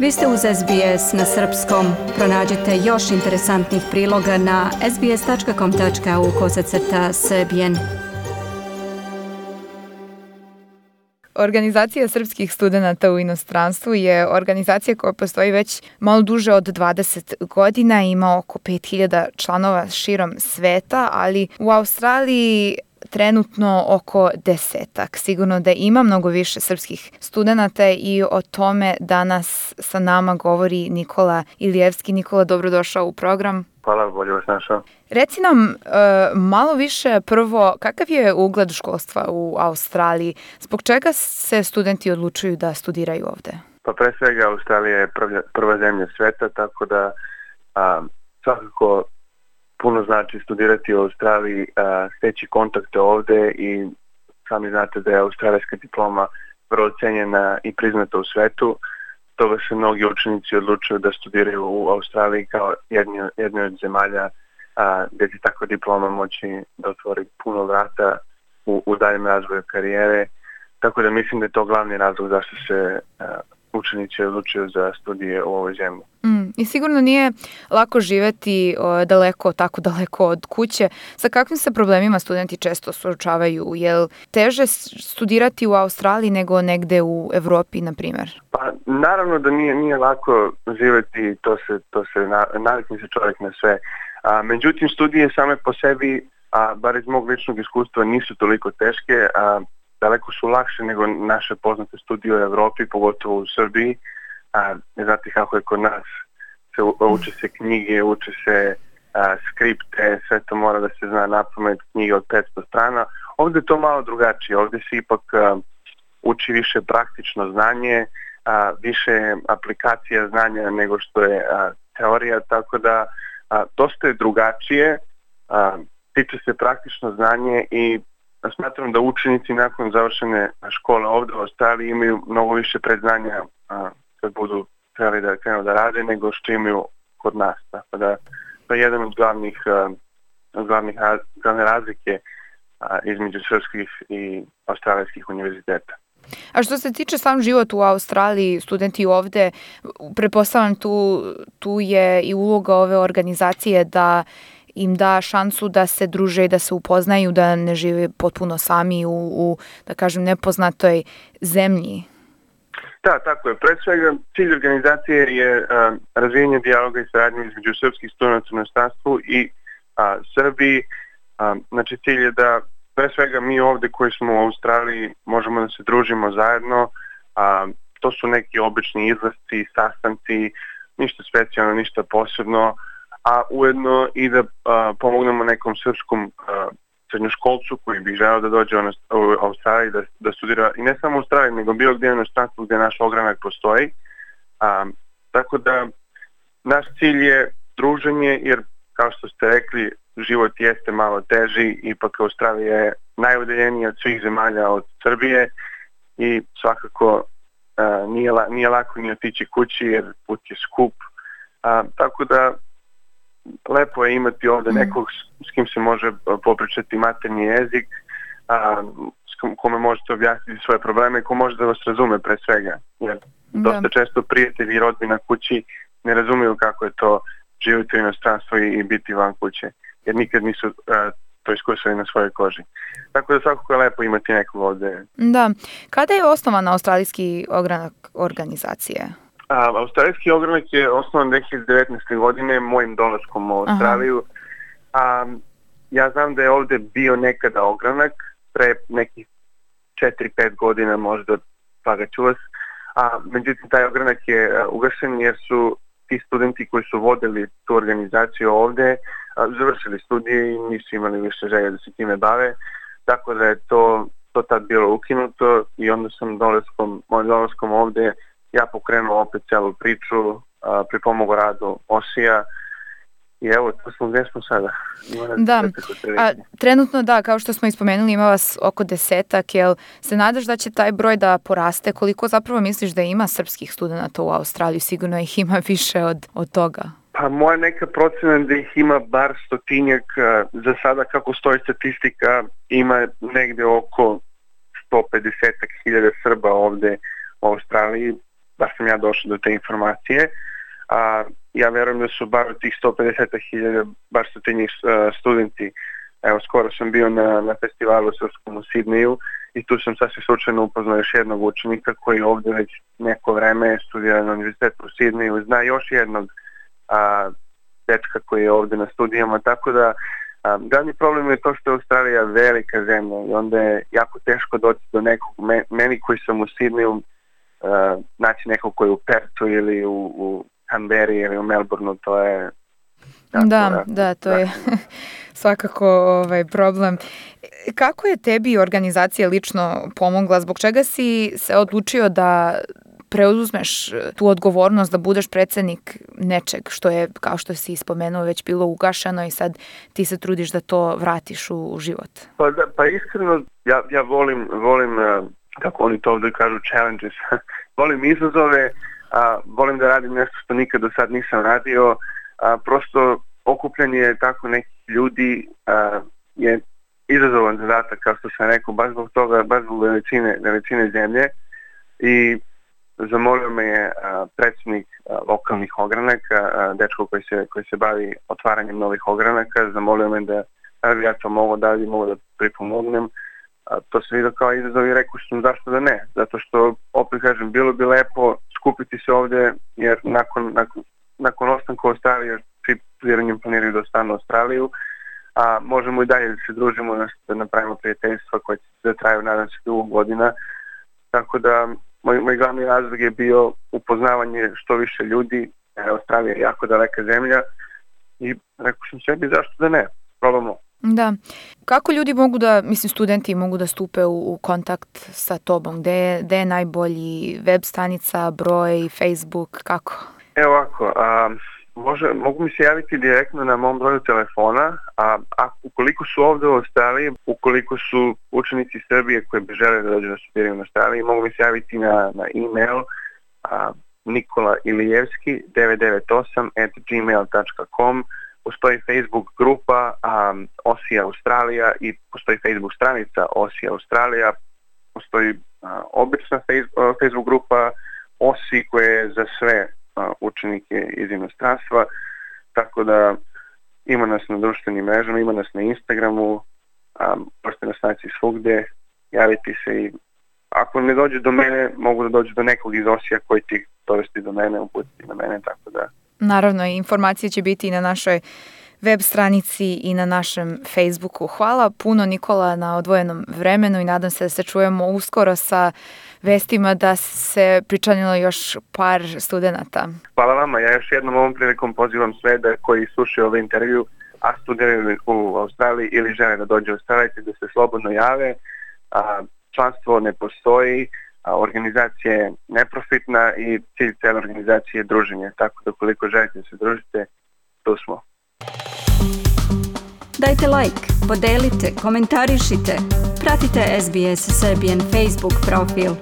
Vi ste uz SBS na srpskom. Pronađite još interesantnih priloga na sbs.com.au kosacrta srbijen. Organizacija srpskih studenta u inostranstvu je organizacija koja postoji već malo duže od 20 godina, ima oko 5000 članova širom sveta, ali u Australiji trenutno oko desetak. Sigurno da ima mnogo više srpskih studenta i o tome danas sa nama govori Nikola Ilijevski. Nikola, dobrodošao u program. Hvala, bolje vas našao. Reci nam uh, malo više prvo, kakav je ugled školstva u Australiji? Zbog čega se studenti odlučuju da studiraju ovde? Pa pre svega Australija je prva, prva zemlja sveta, tako da a, svakako puno znači studirati u Australiji, steći kontakte ovde i sami znate da je australijska diploma vrlo cenjena i priznata u svetu. Toga se mnogi učenici odlučuju da studiraju u Australiji kao jedni, jedni od zemalja a, gde će takva diploma moći da otvori puno vrata u, u daljem razvoju karijere. Tako da mislim da je to glavni razlog zašto se a, učenici odlučuju za studije u ovoj zemlji. Mm, I sigurno nije lako živeti o, daleko, tako daleko od kuće. Sa kakvim se problemima studenti često suočavaju? Je teže studirati u Australiji nego negde u Evropi, na primjer? Pa naravno da nije, nije lako živeti, to se, to se navikne se čovjek na sve. A, međutim, studije same po sebi, a, bar iz mog ličnog iskustva, nisu toliko teške. A, daleko su lakše nego naše poznate studije u Evropi, pogotovo u Srbiji. A, ne znate kako je kod nas, se, uče se knjige, uče se a, skripte, sve to mora da se zna na pamet knjige od 500 strana. Ovde je to malo drugačije, ovde se ipak a, uči više praktično znanje, a, više aplikacija znanja nego što je a, teorija, tako da a, dosta je drugačije, a, tiče se praktično znanje i smatram da učenici nakon završene škole ovde u Australiji imaju mnogo više predznanja a, kad budu trebali da krenu da rade nego što imaju kod nas. Tako da to je jedan od glavnih, a, glavnih glavne razlike a, između srpskih i australijskih univerziteta. A što se tiče sam život u Australiji, studenti ovde, prepostavljam tu, tu je i uloga ove organizacije da im da šansu da se druže i da se upoznaju, da ne žive potpuno sami u, u da kažem, nepoznatoj zemlji. Da, tako je. Pre svega, cilj organizacije je a, razvijenje dijaloga i saradnje između srpskih studenta u nastavstvu i a, Srbiji. A, znači, cilj je da pre svega mi ovde koji smo u Australiji možemo da se družimo zajedno. A, to su neki obični izlasci, sastanci, ništa specijalno, ništa posebno a ujedno i da a, pomognemo nekom srpskom a, srednjoškolcu koji bi želeo da dođe u Australiji da, da studira i ne samo u Australiji nego bilo gdje u inostranstvu gdje naš ogranak postoji. A, tako da naš cilj je druženje jer kao što ste rekli život jeste malo teži ipak Australija je najudeljenija od svih zemalja od Srbije i svakako a, nije, nije lako ni otići kući jer put je skup. A, tako da lepo je imati ovde mm. nekog s kim se može popričati materni jezik, a, s kome možete objasniti svoje probleme, ko može da vas razume pre svega. Jer da. dosta često prijatelji i rodbina kući ne razumiju kako je to živjeti u inostranstvu i, i biti van kuće, jer nikad nisu a, to iskusili na svojoj koži. Tako da svakako je lepo imati nekog ovde. Da. Kada je osnovan australijski ogranak organizacije? A, australijski ogranak je osnovan 2019. godine mojim dolaskom u Australiju. A, ja znam da je ovde bio nekada ogranak, pre nekih 4-5 godina možda pa ga čuo a međutim taj ogranak je ugašen jer su ti studenti koji su vodili tu organizaciju ovde a, završili studije i nisu imali više želje da se time bave, tako da je to, to tad bilo ukinuto i onda sam dolaskom, mojim dolaskom ovde ja pokrenuo opet celu priču, a, pomogu radu Osija i evo, to smo gde smo sada. Da, a trenutno da, kao što smo ispomenuli, ima vas oko desetak, jel se nadaš da će taj broj da poraste? Koliko zapravo misliš da ima srpskih studenta u Australiji? Sigurno ih ima više od, od toga. Pa moja neka procena da ih ima bar stotinjak, za sada kako stoji statistika ima negde oko 150.000 Srba ovde u Australiji, bar sam ja došao do te informacije. A, ja verujem da su bar tih 150.000, bar su ti njih studenti. Evo, skoro sam bio na, na festivalu srpskom u Sidneju i tu sam sasvim slučajno upoznao još jednog učenika koji ovde već neko vreme studira na univerzitetu u Sidneju, zna još jednog a, dečka koji je ovde na studijama, tako da a, glavni problem je to što je Australija velika zemlja i onda je jako teško doći do nekog, meni koji sam u Sidneju, naći nekog koji je u Pertu ili u, u Canberri ili u Melbourneu, to je Tako, da, da, to da. je svakako ovaj problem. Kako je tebi organizacija lično pomogla? Zbog čega si se odlučio da preuzmeš tu odgovornost da budeš predsednik nečeg što je, kao što si spomenuo, već bilo ugašeno i sad ti se trudiš da to vratiš u, u život? Pa, da, pa iskreno, ja, ja volim, volim, eh, kako oni to ovde kažu, challenges. volim izazove, a, volim da radim nešto što nikad do sad nisam radio, a, prosto okupljanje tako nekih ljudi a, je izazovan zadatak, kao što sam rekao, baš zbog toga, baš zbog veličine, veličine zemlje i zamolio me je a, predsjednik lokalnih ogranaka, a, dečko koji se, koji se bavi otvaranjem novih ogranaka, zamolio me da da ja to mogo da li mogu da pripomognem. A, to se vidio kao izazov i rekao sam zašto da ne, zato što opet kažem, bilo bi lepo skupiti se ovde, jer nakon, nakon, nakon ostanka u Australiji, svi pliranjem planiraju da ostanu u Australiju, a možemo i dalje da se družimo, da, da napravimo prijateljstva koje će da traju, nadam se, dugo godina. Tako da, moj, moj glavni razlog je bio upoznavanje što više ljudi, Australija je jako daleka zemlja i rekao sam sebi zašto da ne, probamo. Da. Kako ljudi mogu da, mislim studenti mogu da stupe u, u kontakt sa tobom? Gde je, gde je najbolji web stanica, broj, Facebook, kako? Evo ovako, a, može, mogu mi se javiti direktno na mom broju telefona, a, a ukoliko su ovde u Australiji, ukoliko su učenici Srbije koji bi žele da dođu da studiraju na Australiji, mogu mi se javiti na, na e-mail a, Nikola Ilijevski 998 at gmail.com postoji Facebook grupa um, Osi Australija i postoji Facebook stranica Osi Australija, postoji uh, obična Facebook, uh, Facebook grupa Osi koja je za sve uh, učenike iz inostranstva, tako da ima nas na društvenim mrežama, ima nas na Instagramu, um, možete nas naći svugde, javiti se i ako ne dođe do mene, mogu da dođe do nekog iz Osija koji ti dovesti do mene, uputiti na mene, tako Naravno, informacije će biti i na našoj web stranici i na našem Facebooku. Hvala puno Nikola na odvojenom vremenu i nadam se da se čujemo uskoro sa vestima da se pričanilo još par studenta. Hvala vama. Ja još jednom ovom prilikom pozivam sve da koji slušaju ovaj intervju, a studiraju u Australiji ili žele da dođe u Australiji, da se slobodno jave. A, članstvo ne postoji, organizacija je neprofitna i cilj cele organizacije je druženje. Tako da koliko želite da se družite, tu smo. Dajte like, podelite, komentarišite. Pratite SBS Serbian Facebook profil.